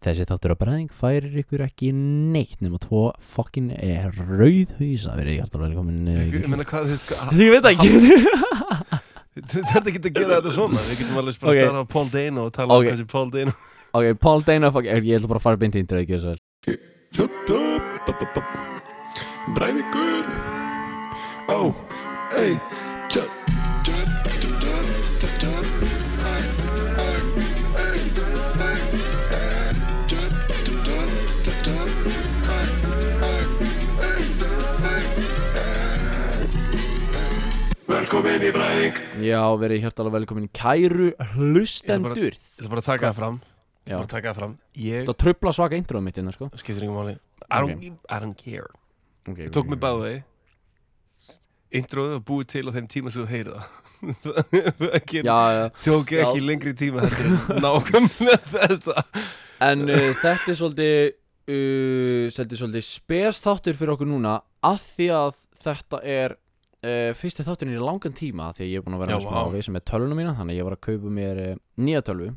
Þessi þáttur á bræðing færir ykkur ekki neitt nema tvo fokkin rauðhausa verið hjartalega velkomin eh, Ég ykkur. meina hvað, þú veist, hvað- Ég veit ekki. Þarf ekki að gera þetta svona. Við getum alveg bara að starfa á Paul Dano og tala um hvað sem Paul Dano. Ok, Paul Dana, fuck, ég ætla bara að fara beint í intro, ekki þess að Breiðingur Ó, ei Velkomin í Breiðing Já, verið hjartalega velkomin. Kæru hlustendur. Ég ætla bara að taka það fram. Ég Já, ætla bara að taka það fram. Ég, það trubla svaka introð mitt innan, sko. Skiptir ykkur máli. I don't, I don't care. Okay, Ég tók mig vegi Introðu og búið til á þeim tíma sem þú heyrið það. Ekki- Já, já, Tók Já. ekki lengri tíma heldur en nákvæmlega þetta. En uh, þetta er svolítið uh, svolítið, svolítið spes þáttur fyrir okkur núna að því að þetta er uh, fyrsti þátturinn í langan tíma því að ég er búin að vera Já, smá vá. veisa með tölvuna mína þannig að ég var að kaupa mér uh, nýja tölvu.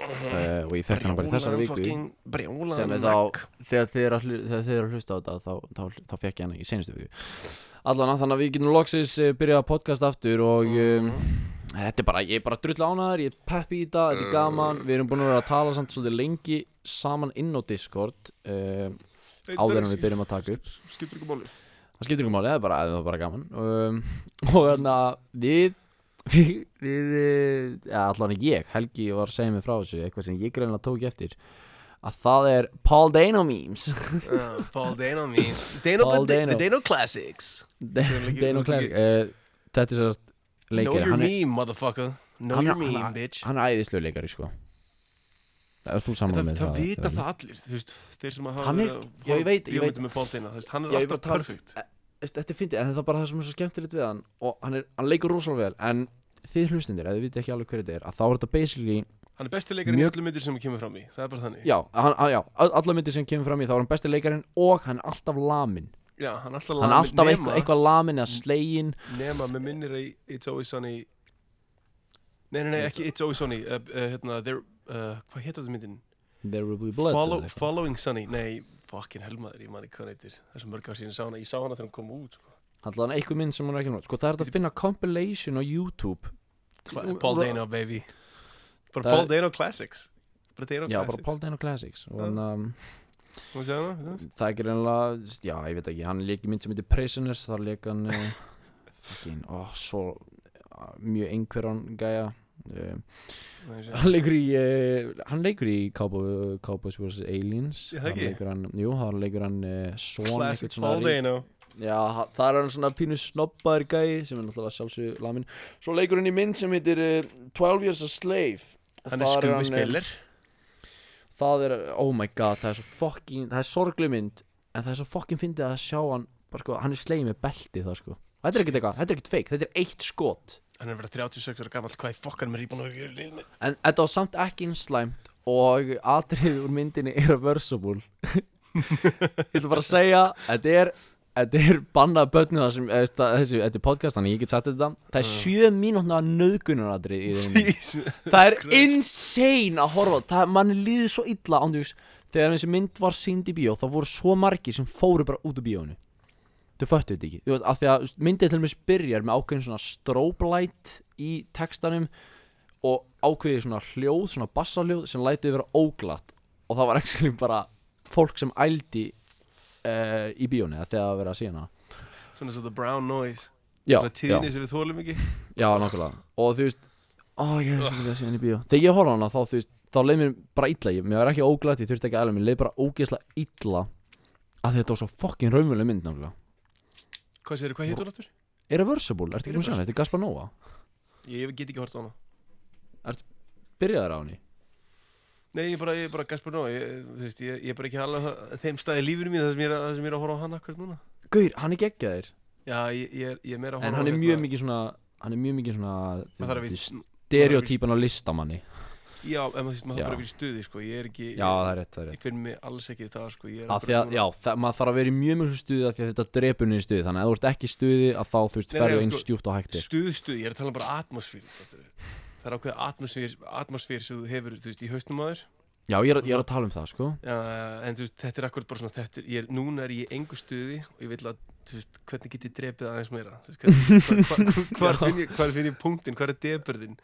Uh, og ég fekk hana bara í þessari viku. sem er þá þegar þið eru að, hlu- þegar þið eru að hlusta á þetta þá, þá, þá fekk ég hana í senustu viku. Allan þannig að við getum loksins uh, byrjað að podcast aftur og um, þetta er bara, ég er bara drull ánaður ég er peppi í þetta, þetta er gaman. Við erum búin að vera að tala samt svolítið lengi saman inn á Discord uh, áður en við byrjum að taka upp. Skiptir ykkur máli það skiptir ykkur máli, það er bara, það er bara gaman. Um, og þannig að við við, við eh, ja, allan ég, Helgi var að segja mig frá þessu eitthvað sem ég greinlega tók eftir að það er Paul Dano memes. Paul Dano memes. Dano Paul the, Dano. the Dano Classics. Dano Dano Classic uh, þetta er sérst Know leikari your hann er, meme motherfucker. Know your meme bitch. hann er æðislu leikari sko það Það, það það vita það allir Þú veist Þeir sem hafa bíómyndum með veist, Hann er alltaf tala- perfect Veist, þetta er fyndið, en það er bara það sem er svo skemmtilegt við hann og hann, er, hann leikur rosalega vel en þið hlustundir, ef þið viti ekki alveg hver þetta er að þá er þetta basically, Hann er besti leikarinn í öllum myndir sem kemur fram í Það er bara þannig. Já, hann, já all- allar myndir sem kemur fram í þá er hann besti leikarinn og hann er alltaf lamin Já, hann er alltaf hann lamin- alltaf nema- eitthvað, eitthvað lamin eða slegin Nema með minnir að It's Always Sunny. Nei, nei, nei, ekki It's Always Sunny uh, uh, hérna, there, uh, Hvað hétt þetta myndin? blood Follow, following Sunny. Nei, fucking helmaður, ég man ekki hvað hann er svo mörg ár síðan sá hana. Ég sá hana þegar hann kom út sko. allan eitthvað mynd sem hann er ekki nátt sko það er þetta að finna compilation á YouTube. Cla- Paul Dano, baby. Bara Paul er- Dano Classics. Bara Dano já, bara Classics. Paul Dano Classics. Og hann, um, það er ekki reynilega, já, ég veit ekki hann leik í mynd sem heitir Prisoners þar leik hann uh, fucking, ó, svo uh, mjög einhverjan gæja. Hann leikur í uh, hann leikur í Cowboy, Cowboys vs. Aliens. Ekki? leikur hann, jú, hann leikur hann son Classic Paul Dano já, það er hann svona pínu snobbar gæi sem er náttúrulega sjálfsög lamin svo leikur hann í mynd sem heitir uh, 12 Years a Slave. Hann er hann, eh, spiller. Það er, oh my god, það er svo fucking það er sorgleg mynd, en það er svo fucking fyndið að sjá hann, bara sko, hann er slegið með belti það sko, þetta er ekkert eitthvað, þetta er ekkert fake þetta er eitt skot, Hann er verið 36 ára gamall. Hvað í fokkanum er íbúin að gera í mitt? en þetta var samt ekki einslæmt og atrið úr myndinni er reversible ég ætla bara að segja, þetta er þetta er bannað börnu það sem eða, þessi, þetta er podcast, þannig ég get sagt þetta. Það er Mm. sjö mínútna nöðgunaratrið í þeim það er insane að horfa það, mann líður svo illa ándjús þegar þessi mynd var sínd í bíó þá voru svo margir sem fóru bara út úr bíónu þau föttu þetta ekki. Þú veist, af því að myndið til og með byrjar með ákveðin svona strobe light í textanum og ákveðið svona hljóð, svona bassaljóð sem lætið vera óglatt. Og það var ekki bara fólk sem ældi uh, í bíónu eða þegar það verið að sína. Svona svo the brown noise. Já, Svona já, tíðinni sem við þólum ekki. Já, nákvæmlega. Og þú veist, ó ég hef svo mikið að sína í bíó. Þegar ég horfa hana þá þú veist þá leið mér bara illa, ég, mér var ekki óglætt ég þurfti ekki að Hvað sér, hvað héttur áttur? Irreversible, ertu ekki með sjálf, þetta er Gaspar Nova Ég get ekki hort á hana. Byrjaður á henni? Nei, ég er bara, er bara Gaspar Nóa ég, þú veist, ég, ég er bara ekki alveg þeim staði lífinu mín það sem ég er, að- sem ég er að horfa á hann akkur núna. Gaur, hann er geggjaður. Já, ég, ég, er, ég er meira að horfa en á hann er hérna- mjög mikið svona hann er mjög mikið svona að stereotípan á listamanni Já, en maður, þarf bara að vera í stuði, sko. Ég er ekki, já, það er rétt, það er ég, rétt. Ég finn mig alls ekki það, sko. Ég að því að, já, það, maður þarf að vera í mjög mjög stuði af því að þetta drepur niður stuði. Þannig að ef þú ert ekki stuði að þá þú veist ferðu sko, eins stjúft og hægt er. Stuð, stuð, ég er að tala um bara atmosfýr Það er ákveð atmosfýr, atmosfýr sem þú hefur, þú veist, í haustum á þér. Já, ég er, ég er að tala um það, sko. Já, en veist, þetta er akkurat bara svona þetta, er- ég er, núna er ég í engu stuði og ég vil að, veist, hvernig get ég drepið aðeins meira? Já. finn ég, hvar finn ég punktin, hvar er deburðin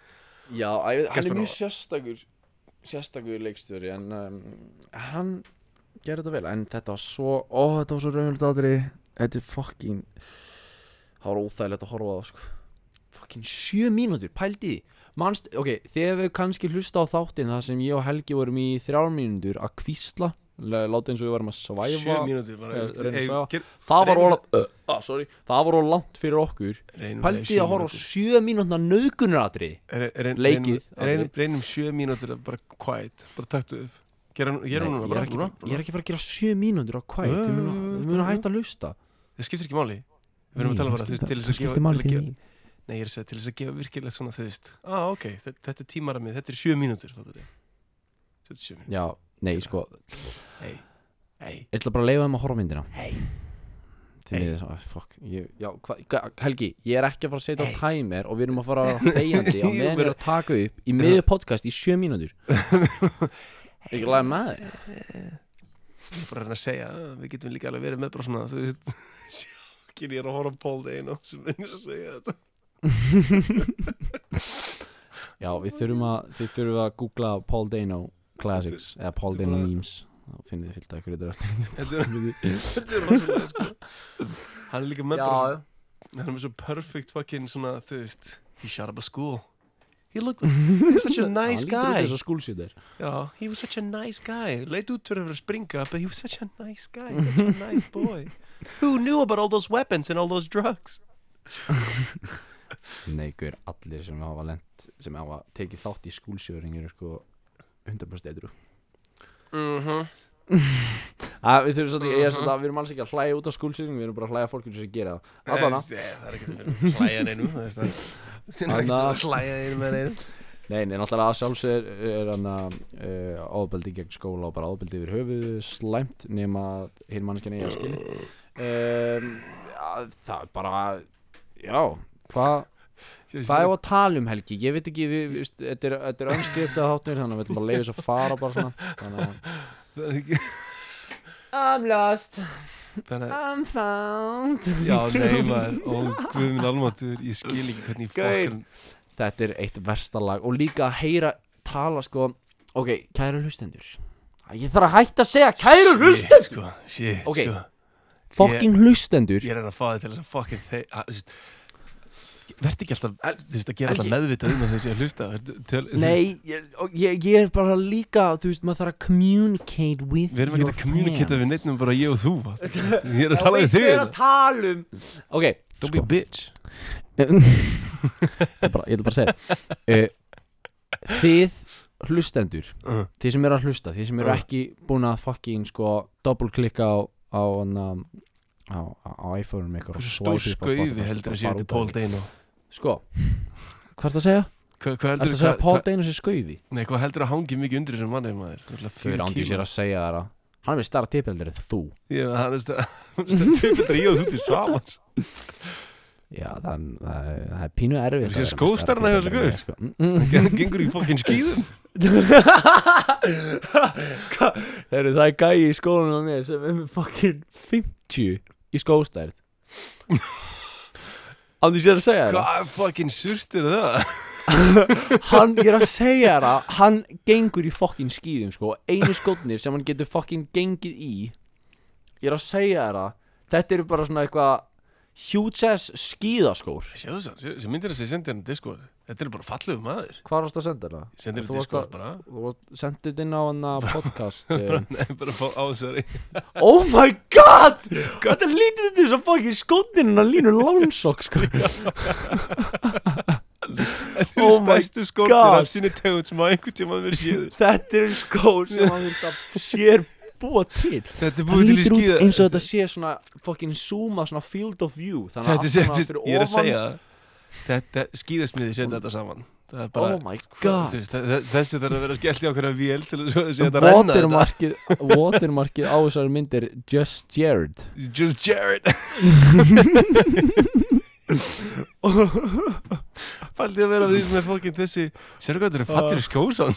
Já, hann Gaspar er mjög sérstakur Sérstakur leikstjóri En um, hann gerði þetta vel En þetta var svo, ó, þetta var svo raunvöld aðri Þetta er fucking Það var óþægilegt að horfa á það, sko. Fucking sjö mínútur, pældi Manst, ok, þegar við kannski hlusta á þáttinn Það sem ég og Helgi vorum í þrjár mínútur Að kvísla, láta eins og við varum að svæfa. Mínútur bara að Ey, ger- Það var óla, uh, sorry. Það var óla langt fyrir okkur. Sjö að horfa á mínútur. sjö mínútna nöðgunaratri Re- reyn- leikið, reynum- reynum, reynum sjö mínútur að bara quiet, bara taktu upp. Gerum gerum núna, ég, er bara, ekki, núna, ég er ekki að fara að gera sjö mínútur á kvæt Við munum- munum hætta að lusta Það skiptir ekki máli. Við erum að tala bara, til þess að gefa að Nei, ég er að segja, til þess að gefa virkilegt svona, þú veist ah, ok, þetta, þetta er tímara mið, þetta er sjö mínútur fattar þið? Þetta er sjö mínútur. Já, nei, sko. Hei, hei, Ég ætla bara að leifa þeim að horfa myndina. Hei Því miður, ah, fuck. Ég, Já, hva, Helgi, ég er ekki að fara að setja á Hey. timer Og við erum að fara að þegjandi á meðan ég er bara- að taka upp Í miður podcast í sjö mínútur. Ekki laga með Ég er bara að reyna að segja, við getum líka alveg verið með bara svona, þú veist Sjá, ég er að horfa á Paul Dano sem er að segja þetta. Já, við þurfum að Þið þurfum að googla Paul Dano Classics Eða Paul Dano memes. Þá finnið þið fyllt að ykkur þetta Þetta er, þetta er rosalega, sko. Hann er líka með bara, hann er með svo perfect fucking svona, þú veist He shot up a school. He looked, he was such a nice Hann lítur út guy. eins og skúlsýtir Já, he was such a nice guy. Leit út fyrir að springa But he was such a nice guy, such a nice boy. Who knew about all those weapons and all those drugs? Nei, guður, allir sem hafa lent sem hafa tekið þátt í skúlsjöring eru sko 100% eitru Mhm. Að, Við þurfum svolítið, ég er svolítið að við erum alls ekki að hlæja út af skúlsjöring við erum bara að hlæja fólkinu sem gera það. Allana, Eh, Það er ekki að hlæja neinum Það. Er er Anna- að hlæja neinum með neinum. Nei, nei, náttúrulega að sjálfsögur er hann að uh, ábeldi gegn skóla og bara ábeldi yfir höfuðu slæmt nema hinn mannskjan eigi að skilja. Ja, Það er bara, já, hvað Hvað er að tala um Helgi? Ég veit ekki, við, við, veist, þetta er, þetta er önskriptað þáttur þannig að við ætlum bara að leiða þess að fara bara svona. Þannig að ekki I'm lost. Þannig I'm found. Já, nei maður. Ó, guð minn almatur Ég skil ekki hvernig fokkar Þetta er eitt versta lag. Og líka að heyra tala sko Ok, kæru hlustendur. Ég þarf að hætta að segja kæru hlustendur! Shit, sko. Shit, Ok. sko. Fucking hlustendur. Ég er að fá þig til þess að fucking þeg Vertu ekki alltaf Þú veist að gera alltaf meðvitað um séu að hlusta veist, Nei, ég, ég, ég er bara líka, þú veist, maður þarf að communicate with Við erum ekki your að kommunikita við fans. neitt um bara ég og þú Ég er að tala við ég þig er hérna. að tala um Ok, Don't be a bitch ég ætla bara, ég að segja uh, Þið hlustendur uh, Þið sem eru að hlusta, þið sem eru Uh. ekki búin að fucking sko double klikka á á, á, á, á iPhone-um swipe stór skauði heldur að sé Paul því. Dano Sko, hvað er það að segja? Hva, Hvað Er heldur það að segja að Paul Dano sé skauði? Nei, hvað heldur að hangi mikið undir þessum manni maður er ándið sér að segja það Hann er við starra tipeldur en þú Já, hann er stundið ég og þú til samans Já, það, er- það, það pínu erfið Þú sér skóstarna hjá þessu gaur? sko. mm, mm. Gengur í fokkin skýðum það er gæi í skólanum á mér sem er með fucking 50 í skóstærð. Ándið sér að segja það. Hvað fokkin surt er það? hann, ég er að segja þér að hann gengur í fokkin skýðum sko. Einu skotnir sem hann getur fokkin gengið í. Ég er að segja þér að þetta eru bara svona eitthvað huge ass skýðaskór Sjáðu það, sem myndir þess að ég sendi hérna Discord. Þetta er bara fallegu maður. Hvað varst að senda það? Ég sendi Þú varst Discord að- bara. þú sendið inn á hann að podcast eh. Nei, bara fá ásari oh my god! Þetta lítið þetta svo fokkin skotninn að línu lánsokk sko. Þetta Oh eru my stæstu skórnir God. af sinni tegund sem að einhvern tíma verið séður þetta eru skór sem hann þetta sér búa til. Þetta er Það búið til í lítur út eins og þetta sé svona fucking zooma svona field of view. Þannig Þetta er, þetta, fyrir ég er að segja það. Þetta, skýðasmiði setja þetta saman. Það er bara, Oh my god. þú veist, þess- Þessu þarf að vera skellt í okkur að vél til að sé þetta renna þetta. Watermarkið Watermarkið á þessari mynd er Just Jared. Just Jared. Fældi að vera því sem er fokkin þessi Sérðu hvað þetta Ah. fattir skósán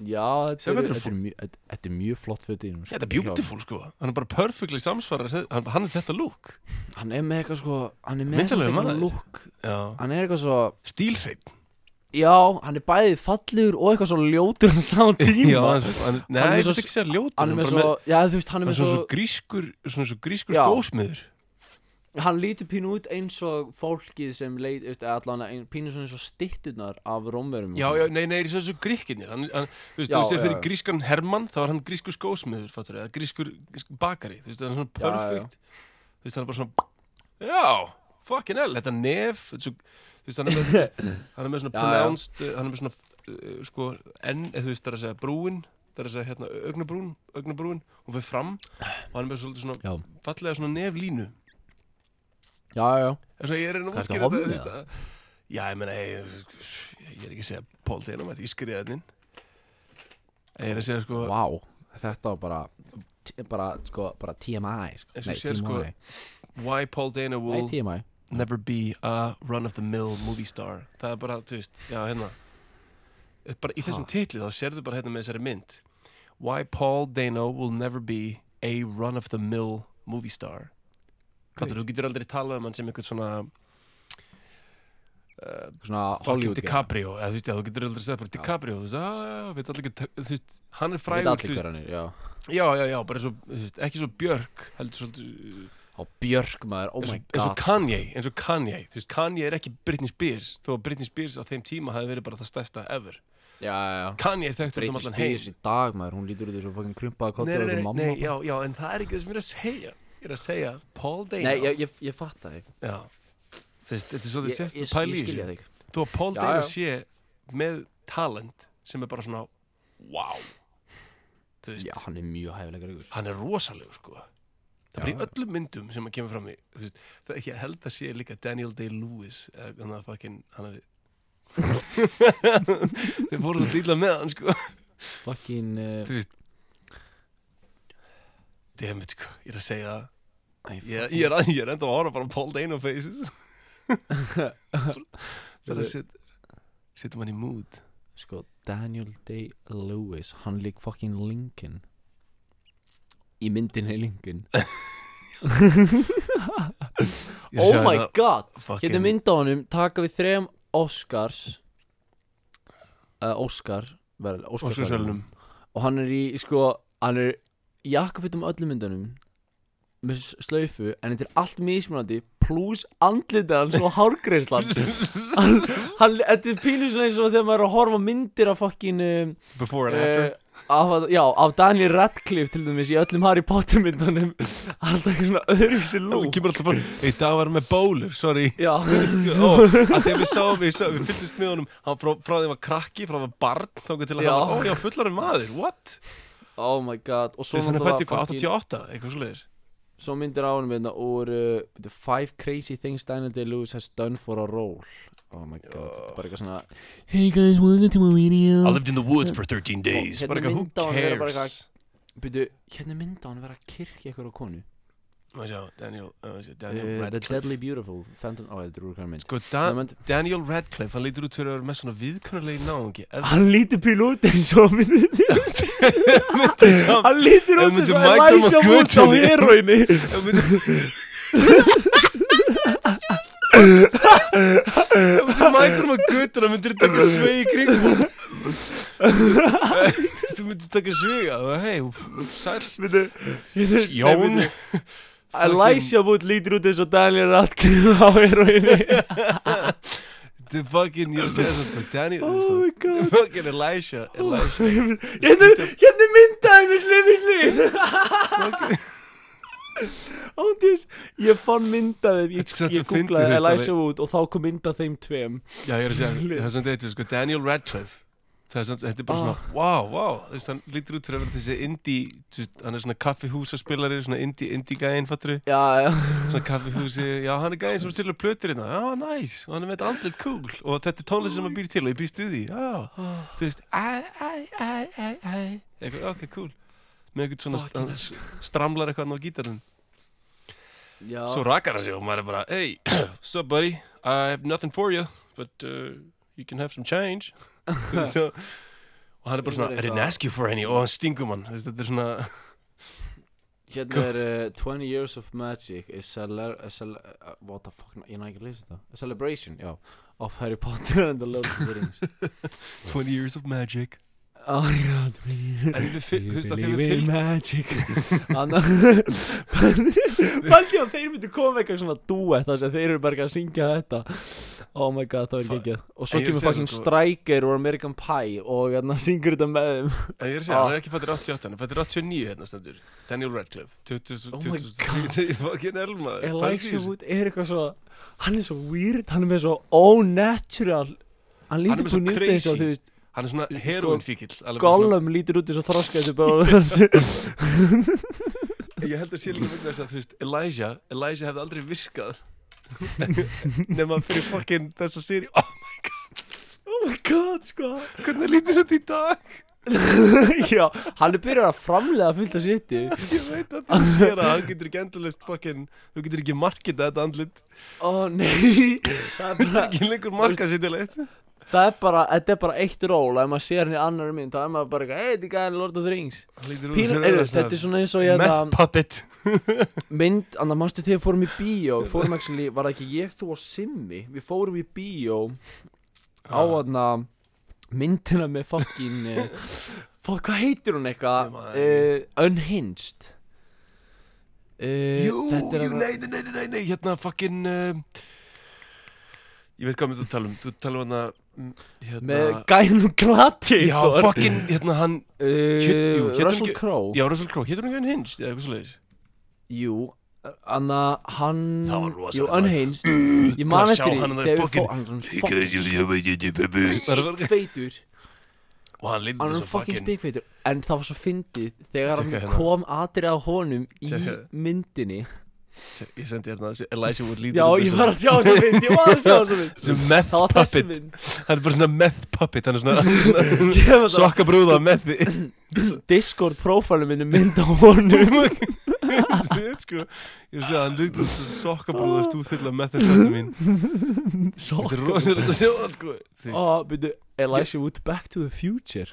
Já, þetta er, þetta er þetta er, mjög, þetta, þetta er mjög flott föt í honum, sko. Þetta er beautiful sko. Hann er bara perfectly samsvarar Hann, er þetta look. Hann er með eitthvað sko Hann er með eitthvað lúk Já. Hann er eitthvað svo Stílhreinn. Já, hann er bæðið fallegur og eitthvað svo ljótur á saman tíma. Já, hann, Nei, Hann er ekki segja ljótur Hann er með svo, svo svo svo grískur skósmiður Hann lítur pínu út eins og fólkið sem leit, veist, allan pínu svona eins og stitturnar af rómverum og Já, já, nei, nei, svona svo gríkinir hann, hann, Þú veist, þú veist, fyrir grískan Hermann Þá er hann grískur skósmiður, fattur Eða grískur bakari, þú veist, hann er svona perfect. Þú veist, hann er bara svona Já, fucking hell, þetta nef er Þú veist, hann er með Hann er með svona pronounced Hann er með svona, uh, sko, enn eða Þú veist, það er að segja brúin Það er að segja, hérna, augnabrún Augnabrún, hún fyrir fram Og hann er með svolítið svona Já, fallega svona neflínu já, já. Þess að ég er að að ertu útskýra hommi, þetta, þú veist, að- Já, ég meina, ég, ég er ekki að segja Paul Dano, ég skrifa þetta inn. Ég er að segja, sko Vá, þetta var bara t- bara, sko, bara TMI sko. Eins og Nei, sér, sko, TMI Why Paul Dano Nei, will TMI never be a run-of-the-mill movie star. Það er bara, þú veist, já, hérna. Bara í þessum Ha. titli, þá sérðu bara hérna með þessari mynd. Why Paul Dano will never be a run-of-the-mill movie star Hvað þú getur aldrei talað um hann sem svona uh, Svona fucking DiCaprio. Eða þú veist, já, þú getur aldrei segð bara. DiCaprio þú veist, já, já, veit allir ekki þú veist, hann er frægur hann er, já. Já, já, já, bara svo, þú veist, ekki svo Björk heldur svolítið Á Björk maður, oh eins, my og, eins og god. Kanye, eins og Kanye. Þú veist, Kanye er ekki Britney Spears þó að Britney Spears á þeim tíma hafi verið bara það stærsta ever. Já, já, Kanye er þekkt út um Britney allan heim. Spears í dag maður, hún lítur út þessu fucking krumpaða nei, kottur nei, og nei, mamma. nei, já, já, en það er ekki það sem ég er að segja ég er að segja, Paul Dano. Nei, ég, ég, ég fatt það þetta er svo þið ég, pæli í þig. Þú að Paul Já, Dano já. sé með talent sem er bara svona wow. Veist, Já, hann er mjög hæfilega ykkur hann er rosalegur sko. Það er bara í öllum myndum sem að kemur fram í veist, það er ekki að held að sé líka Daniel Day-Lewis hann að fucking hann að þeir fóru að stíla með hann sko. Fucking uh, þú veist dammit sko, ég er að segja það. Æ, ég, ég, er, að- ég er enda að ára bara á Paul Dano faces. Það er að setja setja mann í mood. Sko, Daniel Day-Lewis Hann lík fucking Lincoln. Í myndinni Lincoln. Ég er að Oh sjá my hérna god! fucking- Hérna mynd á honum Taka við þrem Oscars uh, Oscar vel, Óskarsverðunum Og hann er í, sko Hann er í jakkafötum öllum myndunum Með s- slaufu En þetta er allt mismunandi Plus andlitið hans og hárgreislan hann, hann, Þetta er pínu svona eins og þegar maður er að horfa myndir af fucking um, before and after? uh, af, Já, af Daniel Radcliffe til dæmis Í öllum Harry Potter myndunum. Alltaf eitthvað svona öðruvísi lúk kemur alltaf bara, í dag var með bólur, sorry. Já. Ó, að þegar við sáum, við, við fylgdist með honum frá, frá því að var krakki, frá því að var barn þá til að hann var, ó já, fullarinn maður, what? Oh my god. Og Svo svo hann er náttúrulega fætt í hvað, fucking- 88, eitthvað svo leiðis Svo myndir á honum hérna úr uh, Five crazy things Daniel Day-Lewis has done for a role. Oh my god, þetta er bara eitthvað svona Hey guys, welcome to my video? I lived in the woods for 13 days. Hérna bara eitthvað, who mynd á hann vera bara cares? Byrju, hérna er mynd á hann vera að kirkja ykkur á konu Má sjá, Daniel, uh, sjá, uh, Daniel The Radcliffe? Deadly Beautiful Phantom, ó, þetta er úr hvernig mynd Sko, Dan mynd- Daniel Radcliffe, hann lítur út fyrir að vera með svona viðkunnarlegi náungi Hann lítur píl út eins og Hann lítur út eins og Elijah Wood á heroinni Ef myndi Ef myndi Michael McGuinn hann myndir taka svegi í kringum Þú myndir taka svega Hei, sæl Jón Elijah Wood lítur út eins og Daniel Radcliffe á heroinni Þú fucking, ég segja það sko Daniel, Oh sko. my god. Fucking Elisha Elisha. Hérna, myndaði við hlið Ándjus, ég fann myndaði Ég, ég googlaði Elijah Wood og þá kom myndað þeim tveim. Já, ég er að segja, það er svona þetta, sko, Daniel Radcliffe er þetta er bara svona, wow, wow Þú veist, hann lítur út fyrir að vera þessi indie þú Hann er svona kaffihúsaspilari, svona indie, indie gæinn, fattur Já, já. Svona kaffihúsi, já, hann er gæinn sem styrla plötur hérna. Já, næs, og hann er með þetta andlit cool. Og þetta er tónlist sem hann býr til og ég við því Já, þú veist, æ, æ, æ, æ, æ. Eitthvað, ok, cool. Með eitthvað svona, Fucking hann s- stramlar eitthvað á gítarinn. Já, Svo rakar hann sig og maður er bara Hey, what's up buddy? I have nothing for you But uh, you can have some change. Veist, og- hann er bara svona, I didn't ask you for any. Og hann stingum hann, þetta er svona Hérna er uh, 20 Years of Magic a cele a cele uh, What the fuck, ég næ ekki að lesa þetta. A celebration, já Of Harry Potter and the Lord of the Rings. 20 years of magic Oh my god En þú veist að þegar við fylgst Paldi að þeir myndu koma eitthvað svona duett þar sem þeir eru bara ekki að syngja þetta. Oh my god, það verður geggjað. Og svo kemur fucking sko- Striker og American Pie og hérna syngur þetta með þeim. Ég er að segja, Ah. hann er ekki fættur 88, hann er fættur 89 hérna stendur. Daniel Radcliffe 20, Oh my 20, fucking elma Elijah Wood er eitthvað svo Hann er svo weird, hann er með svo ónatural Hann er með svo og crazy. Hann er svona Sko, heroin fíkil Gollum lítur út Þetta er bara Ég held að sé líka vegna þess að þú veist Elijah, Elijah hefði aldrei virkað Nefn að fyrir fucking þessa séri oh, Oh my god, sko. Hvernig lítur þetta í dag? Já, hann er byrjað að framlega fullt af shiti Ég veit að það sér að hann getur ekki endurlist fucking Þú getur ekki markita þetta andlit. Ó nei. Það bara Ekki lengur marka sér til eitt Það er bara, þetta er bara eitt ról Ef maður sér hann í annar mynd þá er maður bara eitthvað Hey, þetta er gæðin Lord of the Rings. Pínu, eru, þetta er svona eins og ég Meth puppet. Mynd, annar mannstu þegar fórum í bíó? Fórum actually, var það ekki ég, þú og Simmi? Við fórum í bíó á Ah. aðna myndina með fucking uh, fuck, hvað heitir hún eitthvað? Uh, Unhinged. Uh, Jú, er jú, nei, nei, nei, nei, nei, hérna fucking uh, Ég veit hvað með þú tala um Þú tala um hana hérna, með gænum glati Já, fucking, hérna hann uh, Russell Crowe. Já, Russell Crowe, hétur hann ekki Unhinged eða eitthvað svoleiðis? Jú Anna, hann Jú. Unhinged. Ég man Að eftir því hann er fucking feitur. Og hann hann er svo fucking spikfeitur en það var svo fyndið þegar hann hérna. kom atrið á honum í Tjekka. myndinni Ég sendi hérna þessi Elijah Wood lítur já ég var að sjá þessa mynd ég var að sjá þessa mynd. Sem meth puppet. Hann er bara svona meth puppet Hann er svona það- Sokka brúða methi Discord profilum minni mynd á honum. Sko. Ég sé að hann lítur þessu sokka brúða Stú full af er sko. Þú veist, oh, byrju, Elijah Wood Back to the Future.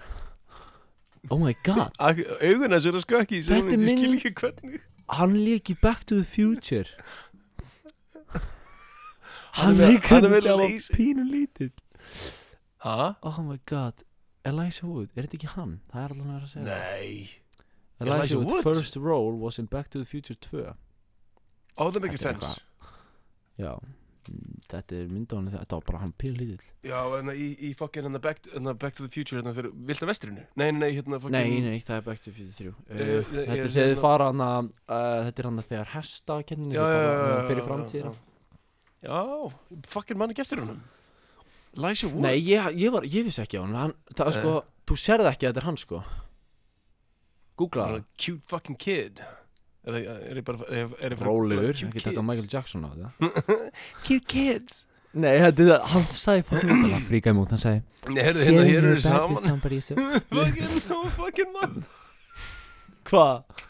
Oh my god. Ak- Augun hans eru að skakki Svo Þetta er ég skil minn- ekki hvernig hann leik í Back to the Future. Hann leik hann ekki lazy- pínu lítill. Hæ? oh my god Elijah Wood, er þetta ekki hann? það er alveg að vera að segja. Nei. Elijah, Elijah Wood's Wood? first role was in Back to the Future 2 Ó, það mikið Þetta er sens Já Þetta er mynd á hann Þetta var bara hann píl lítill Já, hérna í, í fucking hérna back, hérna back to the future hérna fyrir Vilda vestrinu? Nei, nei, nei, hérna fucking Nei, nei, það er Back to the Future 3 uh, Eh, ég- Þetta er þegar þið hérna- fara hann að uh, Þetta er hann að þegar hesta kenninu já Fyrir já, framtíðina. já. Fucking manni gefstir honum. Elijah Wood. Nei, ég, ég, var, ég vissi ekki á hann, Það er sko Þú sérði ekki að þetta er hann sko. Googla það cute fucking kid Er það, er ég bara, er ég, er cute Ekki taka kids? Michael Jackson á þetta. Cute kids. Nei, þetta er það Hann sagði Það fríkaði mút Hann sagði Nei, heyrðu, hérna, hér eru "Share your bed saman. Fucking, man. Hvað?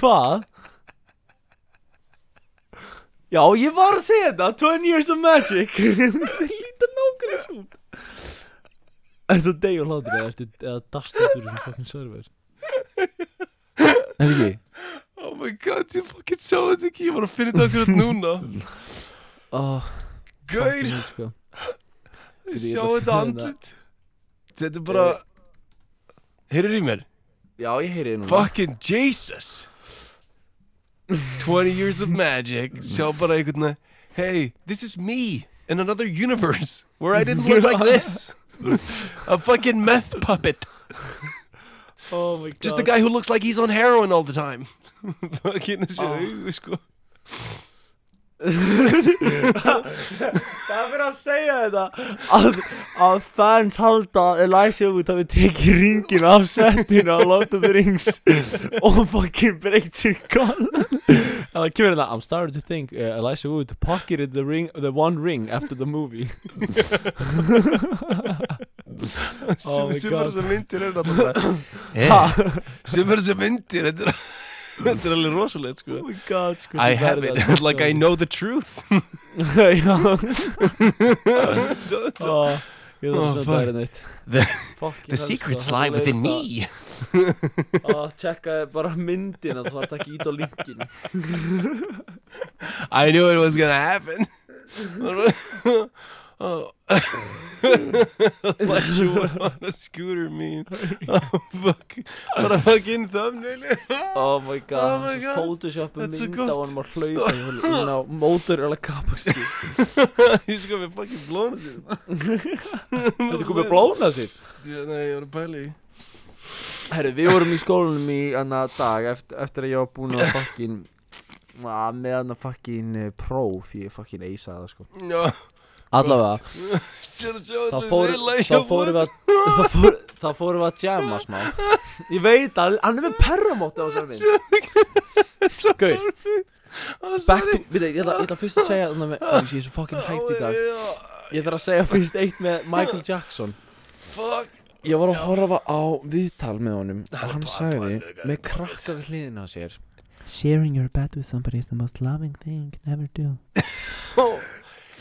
Hvað? Já, ég var að segja þetta 20 years of magic. Þeir líta nákvæmlega svo út. Ertu að deyja hlátur eða ertu eða dast út úr þessum fucking server Er ekki? Oh my god, ég fucking sá þetta ekki Ég var að finna þetta akkurat núna. Oh, Gaur, sko. sjá ég bara þetta finna andlit. Þetta er bara Heyrður í mér? Já, ég heyri þið núna. Fucking Jesus! 20 years of magic. Sjá bara einhvern veginn Hey, this is me in another universe Where I didn't look like this. A fucking meth puppet Oh my god Just the guy who looks like he's on heroin all the time. Fucking þessi Oh. augu sko. Það er fyrir að segja þetta. Að, að fans halda að Elijah Wood hafi tekið ringin af settinu á Lord of the Rings og fucking breykt sér gal Það kemur hérna I'm starting to think uh, Elijah Wood pocketed the ring the one ring after the movie. Oh my Sumar God. þessar myndir er náttúrulega Ha? Sumar þessar myndir Þetta er, þetta er alveg rosalegt sko. Oh my god sko I have it. að- like I know the truth. Já. Svo þetta oh, Ég þarf Oh, að senda þér neitt The- Fucking The secrets sko, lie within me. að- tjekka bara myndina Þú þarf ekki íta á linkin I knew it was gonna happen oh. like you were on a scooter meme oh fuck. What a fucking thumbnail. Oh my god, Oh my God. Photoshop mynd á honum að hlaupa inn á mótor eða kapaksti He's gonna be fucking blown sér. Þetta komið blóna sér? Já, nei, ég var að pæla í Herru, við vorum í skólanum í annar dag eftir, eftir að ég var búinn að fucking að með hann að fucking uh, próf. Ég fucking eisaði það sko. Já Allavega, þá fórum við að þá fór, þá fórum við að jamma smá. Ég veit að hann er með perramóti á þessari mynd. Gauð, back to, við ég ætla, ég ætla fyrst að segja oh, ég er svo fucking hyped í dag. Ég þarf að segja fyrst eitt með Michael Jackson. Fuck. Ég var að horfa á viðtal með honum og Hann sagði með krakka við hliðina á sér Sharing your bed with somebody is the most loving thing you can ever do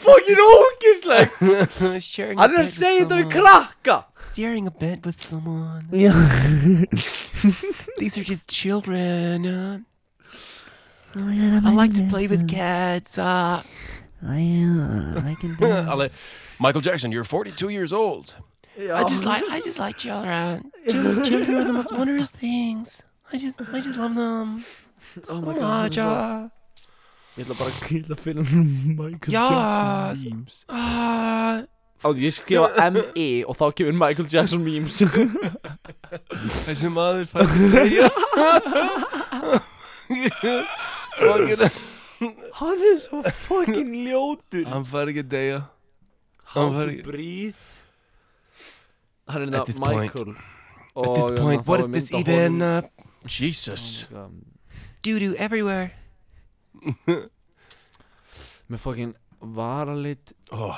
Fucking ógislegt Sharing Hann er að segja þetta við krakka Sharing a bed with someone Já These are just children uh, I I like to play with cats uh. I, uh, I can dance. Michael Jackson, you're 42 years old I just like I just like children. Children, children are the most wondrous things. I just I just love them. Oh so my god Ég ætla bara ég ætla að finna Michael Já, Jackson memes. Uh, Áður ég skrifa M-E og þá kemur Michael Jackson memes. Þessi maður fæði Já Fucking Hann er svo fucking ljótur. Hann fær ekki að deyja. How Hann to fær ekki breathe Hann er At hérna this point- Michael. At this point, what is this even? uh, Jesus. Doo doo everywhere. Með fucking varalit Oh,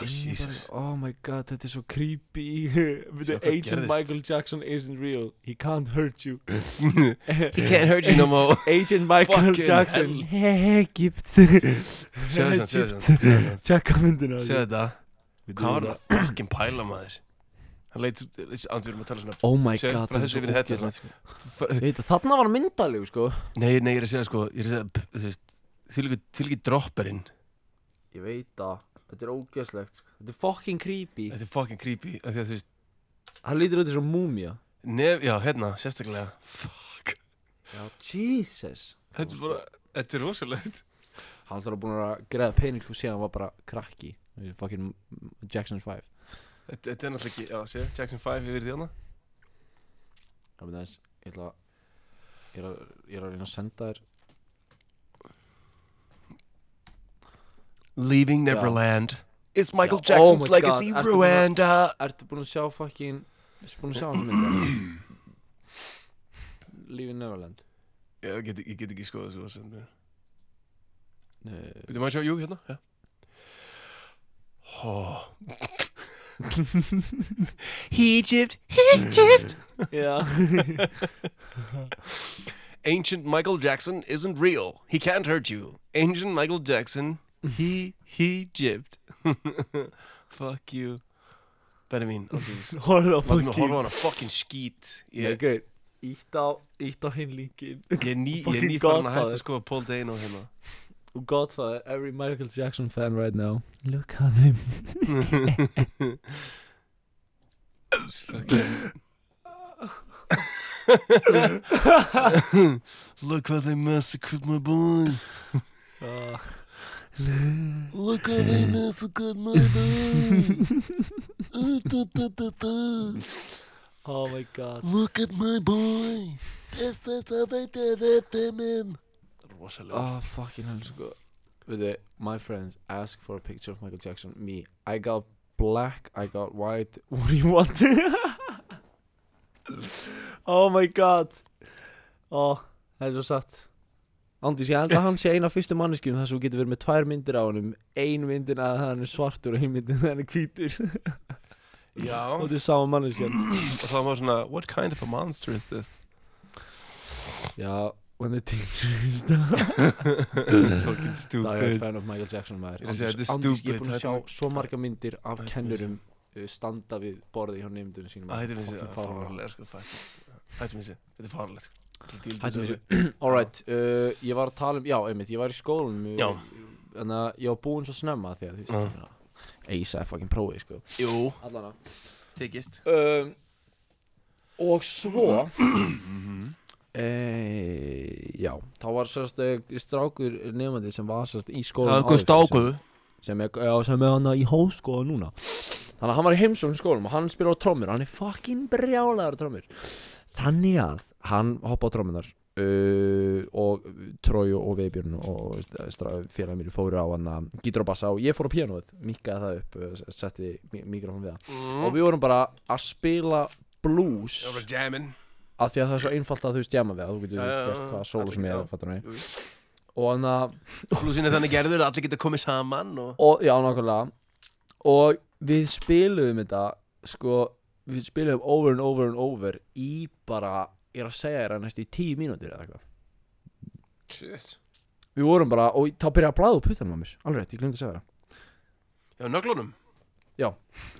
Oh my god, þetta er svo creepy. Agent. Michael Jackson isn't real. He can't hurt you. He can't hurt you no more. Agent Michael Jackson. Egypt. Tjekka myndina Hvað var það. fucking pæla maður Hann leit Ándur við erum að tala svona. Oh my god, þetta er svo ógeðslegt sko. Að Þarna var myndalegu sko. Nei, nei, ég er að segja sko Ég er að segja Þú veist Til ekki dropperinn. Ég veit að Þetta er ógeðslegt sko. Þetta er fucking creepy. Þetta er fucking creepy af Því að þú veist Hann lítur út eins og múmia Nef, já, hérna, sérstaklega. Fuck. Já, Jesus. Þetta er bara Þetta er rosalegt. Hann ætlar að búin að greiða pening sko síðan hann var bara krakki. Fucking Jackson 5 Þetta þetta er náttúrulega ekki Já, sé Jackson 5 yfir því hana Já, menn þess Ég ætla að Ég er að, ég er að reyna að senda þér Leaving Já. Neverland. Is Michael Já, oh Jackson's my legacy God, ertu búin að- ruined uh, Ertu búin að sjá fucking Ertu búin að sjá hans myndi Leaving Neverland. Já, ég get, ég get ekki skoða þessu að senda mér Nei, Byrju maður að sjá, jú, hérna. Já. Oh. Egypt, Egypt. Já. Ancient Michael Jackson isn't real. He can't hurt you. Ancient Michael Jackson He, he gypped Fuck you. Benni mín mig fucking horfa hana fucking skít. Ég gauð Ítt á Ítt á hinn linkin ég er ný, ég er ný farin að hætta sko Paul Dano hérna. Og Godfather Every Michael Jackson fan right now. Look at him. Look how they massacred my boy Look how they massacred my boy. Uh, da, da, da, da. Oh my god Look at my boy. This is how they did it to him. Rosalega Oh fucking hell sko With it My friends ask for a picture of Michael Jackson Me I got black I got white What do you want? oh my god Oh Það er svo satt Andís, ég held að hann sé eina af fyrstu manneskjum að þú getur verið með tvær myndir á honum. Ein myndin að hann er svartur og ein myndin að hann er hvítur. Já. Og þetta er sama manneskjan Og þá var svona What kind of a monster is this? Já, when the teacher is done Fucking Það er stupid fan of Michael Jackson maður. Þetta er Andís, ég er stupid, búin að sjá svo marga myndir af kennurum uh, standa við borði hjá nefndunum sínum. Það heitir mér sér fuck. Hættum mér sér, þetta er fárlegt Alright, uh, ég var að tala um, já, einmitt, ég var í skólanum Já. Þannig að ég var búinn svo snemma því að, þú Já. veist, Eisa er fucking prófið, sko. Jú, Allana tekist um, Og svo Mhm. e, Já, þá var sérst uh, strákur nefandi sem var sérst í skólanum Það er áður góð stákuðu sem er, já, sem er hann í háskóla núna. Þannig að hann var í heimsókn í skólum og hann spyrir á trommur. Hann er fucking brjálæður á trommur. Þannig að hann hoppa á trommunar uh, og Trói og Veibjörn og félagin mér fóru á hann gítur og ég fór á pianoð mikkaði það upp, uh, setti mikrofón við það og við vorum bara að spila blues af því að það er svo einfalt að þú veist jamma við það þú getur já, gert hvaða sólu sem já. er fattar mig. Jú. og hann að Flúsin er þannig gerður að allir geta komið saman og og, já, nákvæmlega. Og við spiluðum þetta sko, við spiluðum over and over and over í bara ég er að segja þér að næstu í tíu mínútur eða eitthvað. Shit. Við vorum bara, og þá byrjaði að blæða úr puttanum á mér. Alveg rétt, ég glemdi að segja það. Já, nöglunum? Já.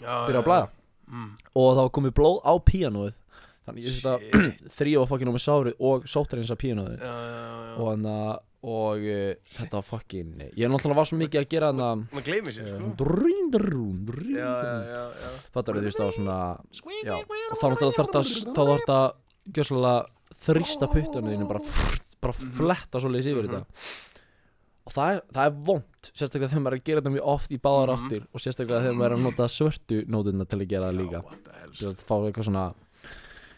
Já, byrjaði að blæða mm. og þá komið blóð á píanóið. Þannig ég Shit þrýja á fokkin á mig sárið og sóttar eins að píanóið. Já, já, já og hann að og uh, þetta var fokkin ég náttúrulega var svo mikið að gera hann að Maður gleymir sér, sko. Drún, drún, drún, Já, já, drún já, já fattar þú veist það var svona já, og þá náttúrulega þarf það puttunum þínu bara, bara Mhm. fletta svo leiðis yfir Mhm. þetta. Og það er, það er vond sérstaklega þegar maður er að gera þetta mjög oft í báðar Mhm. áttir og sérstaklega þegar maður er að nota svörtu nótuna til að gera það líka. til að fá eitthvað svona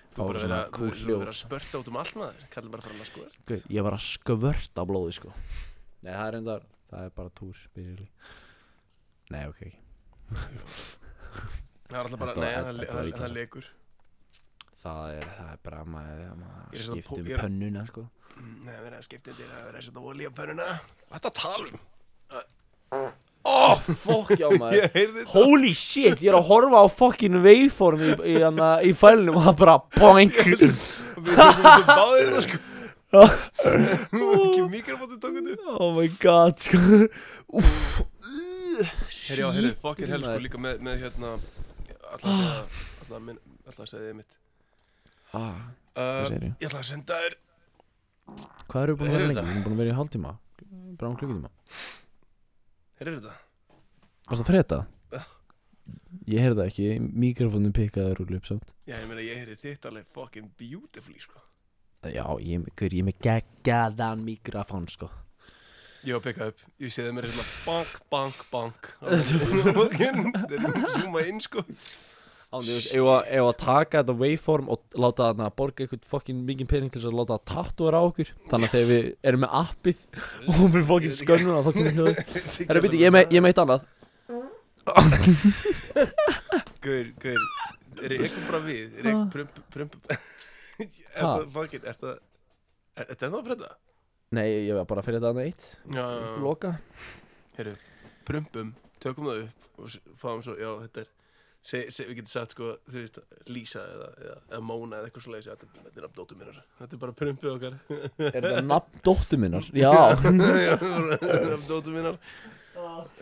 Þú fá bara verið að, spörta út um allt maður. Kallar bara fara að skvört Guð, ég var að skvörta blóði sko. Nei það er reyndar það er bara túr basically. Nei ok Það er alltaf bara, Þetta nei, það, þetta það, var það, er, það er bara maður, maður er um ég er- pönnuna sko. Nei, það er að skipta til að vera að setja olí á pönnuna. Hvað er að tala um? oh fuck já maður. Þetta. Holy shit, ég er að horfa á fucking waveform í, í, í, í fælunum og það bara boing. Við þetta báðir það sko. Ekki mikrofótið tókum þetta Oh my god, sko. Úff. Herri á, herri, fokkir hel sko líka með, með hérna Alltaf að segja Alltaf að segja þið mitt ah, uh? Ég ætla að senda þér Hvað eru búin að vera lengi? þetta? Við erum búin að vera í hálftíma Bara um klukkutíma Herri þetta Varst það frétta? Já. Ég heyrði það ekki, mikrofónin pikkaði rúglu upp samt Já, ég meina ég heyrði þitt alveg fucking beautifully sko Já, ég, gaur, ég er með geggjaðan mikrofón, sko Ég var að pikka upp Ég sé það mér svona bank, bank, bank Fucking Þeir eru að zooma inn sko Ándi, þú veist, ef að- að taka þetta waveform og láta þarna borga eitthvað fokkin mikið pening til þess að láta það tattúra á okkur? Þannig að þegar við erum með appið og við fokkin skönnum það fokkin byrju, ég er með- ég er með eitt annað. Gaur, gaur Er ég eitthvað bara við? Er ég Ha? prump, prump. Er það fucking, er það Er þetta ennþá að fredda? Nei, ég var bara fyrir þetta annað eitt. Já, Eitt loka? Herru, prumpum, tökum það upp og fáum svo, já, þetta er se, se, við getum sagt, sko, þú veist Lísa eða, eða, eða Móna eða eitthvað svo leiðis þetta, þetta er nafn dóttur minnar. Þetta er bara prumpið okkar. Er þetta nafn dóttur minnar? Já. Nafn dóttur minnar.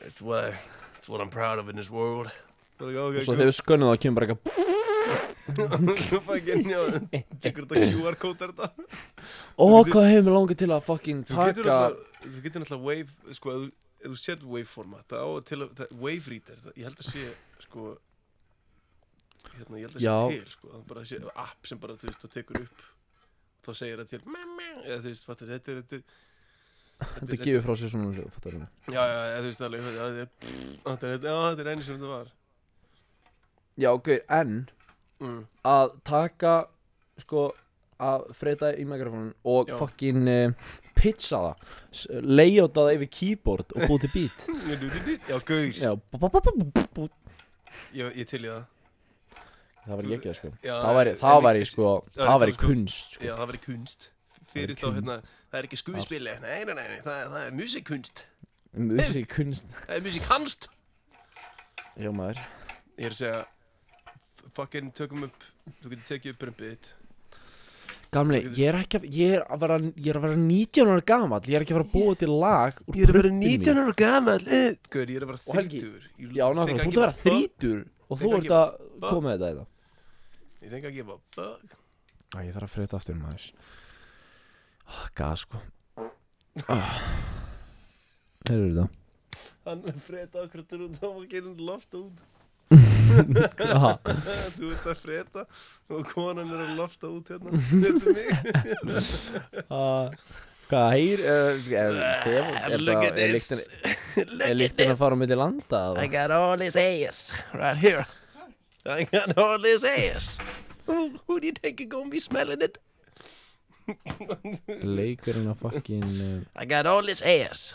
It's what, I, it's what I'm proud of in this world. Og ok, svo þegar við skönnum það kemur bara eitthvað fucking, já. Tekur þetta QR-kód er þetta? Ó, hvað hefur mér langið til að getur taka þú getur alltaf wave, sko, ef þú, sér waveformat, það á til að, wave reader, ég held að sé, sko, hérna, ég held að Já. sé til, sko, það er bara sé app sem bara, þú veist, þú tekur upp, þá segir það til, eða þú veist, fattar, þetta er, þetta Þetta gefur frá sér svona hljóð, fattar við já, já, þú veist, alveg, þetta er, þetta er, þetta er einu sem þetta var. Já, ok, en Mm. að taka sko að freyta í mikrofónun og Já. fokkin uh, pitcha það layouta það yfir keyboard og búið til beat Já, gaur, Já, bú, bú, bú, bú, bú. ég, ég til í það. Það var ekki ekki sko. Já, það væri, það ég- væri sko það væri það væri sko- kunst sko. Já, það væri kunst. Það Fyrir væri þá, hérna, það er ekki skuðspili, nei, nei, nei, nei, það, er- það er musikkunst, Musik kunst það er musikhanst. Já maður. Ég er að segja Fucking tökum upp Þú getur tekið upp prumpið þitt. Gamli, ég er ekki að, ég er að vera, ég er að vera 19 ára gamall. Ég er ekki að fara að búa til lag úr Ég er að vera prumpinu mínu. 19 ára gammal Guður, ég er að vera Og Helgi, 30 Já, nákvæmlega, þú ert að vera þrítur Og þú ert að koma með þetta það You think I give a fuck? Æ, ég þarf að fyrir þetta aftur maður. Ah, Gas sko. Ah. Heyrðu þetta. Hann er freda okkur til út og gerir lofta út. Þú ert að freda og konan er að lofta út hérna. Þetta er mig. Ah, Hvað heyr er, er, er, Look at this. Er at lyktin að fara á milli landa I got all this ass right here I got all this ass. Who, who do you think is gonna be smelling it? Leikurinn að fucking uh, I got all this ass.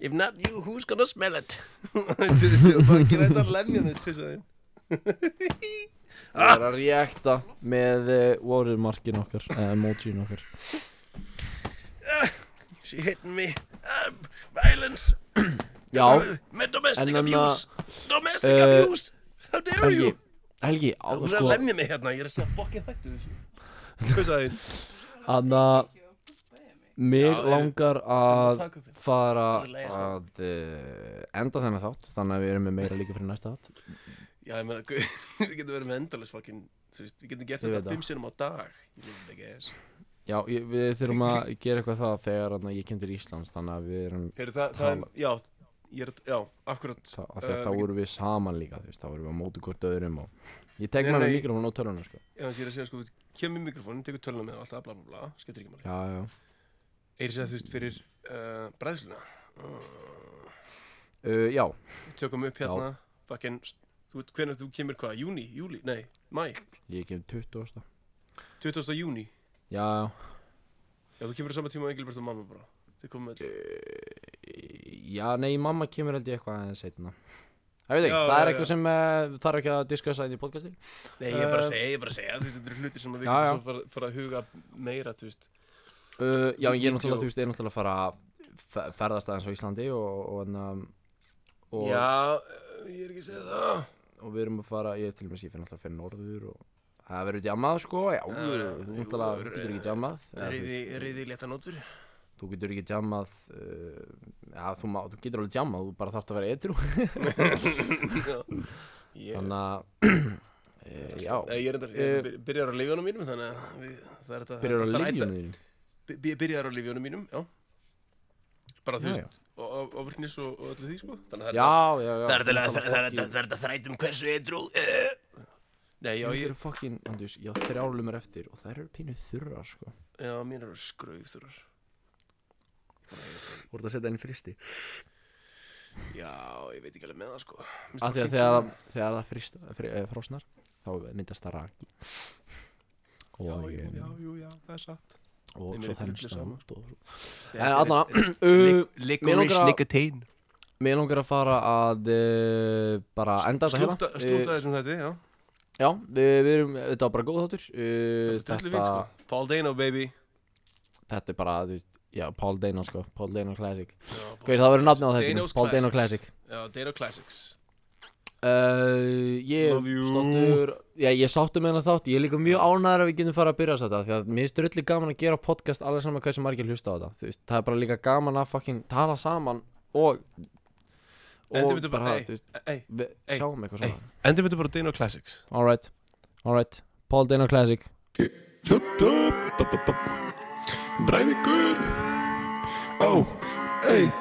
If not you, who's gonna smell it? Fucking hægt að lemja mig til þess Það er að reakta með uh, watermarkin okkar uh, Emojin okkar. She hitting me. Uh, Violence. Já, uh, Með domestic En að- abuse. Domestic Eh, abuse How dare Helgi you Helgi, á, Þú er sko að lemja mig hérna, ég er að segja fucking hættu þessu Hvað sagði? Anna Mig Já, er- langar að Takk upp fara Ég er leiður. að uh, enda þennan þátt Þannig að við erum með meira líka fyrir næsta þátt Já, ég meina, guð, við getum verið með endalist fucking Þú veist, við getum gert Ég veit þetta það. fimm sinnum á dag Ég lítið ekki ass Já, ég, við þurfum að gera eitthvað það þegar anna, ég kem til Íslands Þannig að við erum Heyrðu, það, það er, já, ég er, já, akkurat. Að Eh, uh, þá vorum við saman líka þú veist, þá vorum við á móti hvort öðrum og ég tek mig mikrofón á tölunum sko. Já, þess að ég er að segja, sko, kemur mikrofónin, tekur töluna með og alltaf bla bla bla, skiptir ekki máli. Já, já, Er ég að þú veist, fyrir uh, bræðsluna? Uh, já, Við tökum upp hérna, fucking Þú veit, hvernig þú kemur hvað, júni, júli, nei, mæ ég kem 20 ásta 20. júni já, Já, þú kemur á sama tíma og Engilbert og mamma bara Þið komum með já, nei, mamma kemur held ég eitthvað aðeins setna Það veit ekki, Já, það er já, eitthvað já. sem uh, þarf ekki að diskussa inn í podcasti Nei, ég er bara að Eh, segja, ég er bara að segja, þú veist, þetta eru hlutir sem við Já, já. getum svo fara, fara að huga meira, þú veist uh, Já, ég er náttúrulega, þú veist, ég er náttúrulega að fara að fe- ferðast aðeins á Íslandi og, og, og, og, Já, uh, ég er ekki að segja það og við erum að fara, ég til og með ég fyrir náttúrulega fyrir norður og það verður djammað sko, já, þú náttúrulega, þú getur ekki djammað eða, þú veist, reyði létta nótur þú getur ekki djammað uh, já, þú, má, þú getur alveg djammað, þú bara þarft að vera Ég, þannig að uh, já, ég er endar, ég er byrjar á lífjónum mínum Þannig að við, það er þetta byrjar á það lífjónu þínum? By- by- Byrjar á lífjónum mínum, já. Bara þú veist, og- og- og, og öllu því, sko. Þannig að já, já, já. Það er þetta- þrætum hversu eitrú Nei, já, Þú ég, eru fucking, andjús, já, þrjálumur eftir og þær eru pínu þurrar, sko. Já, mín eru skraufþurar Þú ert að setja inn fristi. Já, ég veit ekki alveg með það, sko. Mér Af því það að þegar, þegar það frist, fri, eh, frosnar þá myndast það raki. Já, og, já, eh, já, jú, já, það er satt. Og Þeim svo í þennst drullu það sama. út og En allan uh, Mig Licorice langar að- nicotine Mér langar að fara að uh, bara enda þetta hérna. Slúta, slúta þessum þetta, já. Já, við, við erum, þetta var bara góð þáttur. Uh, Þetta þetta, sko. Paul Dano, baby. Þetta er bara, þú veist, já, Paul Dano sko Paul Dano Classic. Hvað það verður nafnið á þetta? Dano's Paul Dano. Classic. Já, Dano Classics. Uh, Ég Love you. stoltur Já, ég sáttu með hennar þátt. Ég er líka mjög ánæður að við getum fara að byrja þetta Því að mér finnst drulli gaman að gera podcast alveg saman hversu margir hlusta á þetta. Þú veist, það er bara líka gaman að fucking tala saman og Endur og myndu bara, bara, ei, þú veist, ei, við ei, sjáum eitthvað ei. svona endur myndu bara Dano Classics. Alright, alright Paul Dano Classic Shut up, up, up, up. Breivikur Oh, hey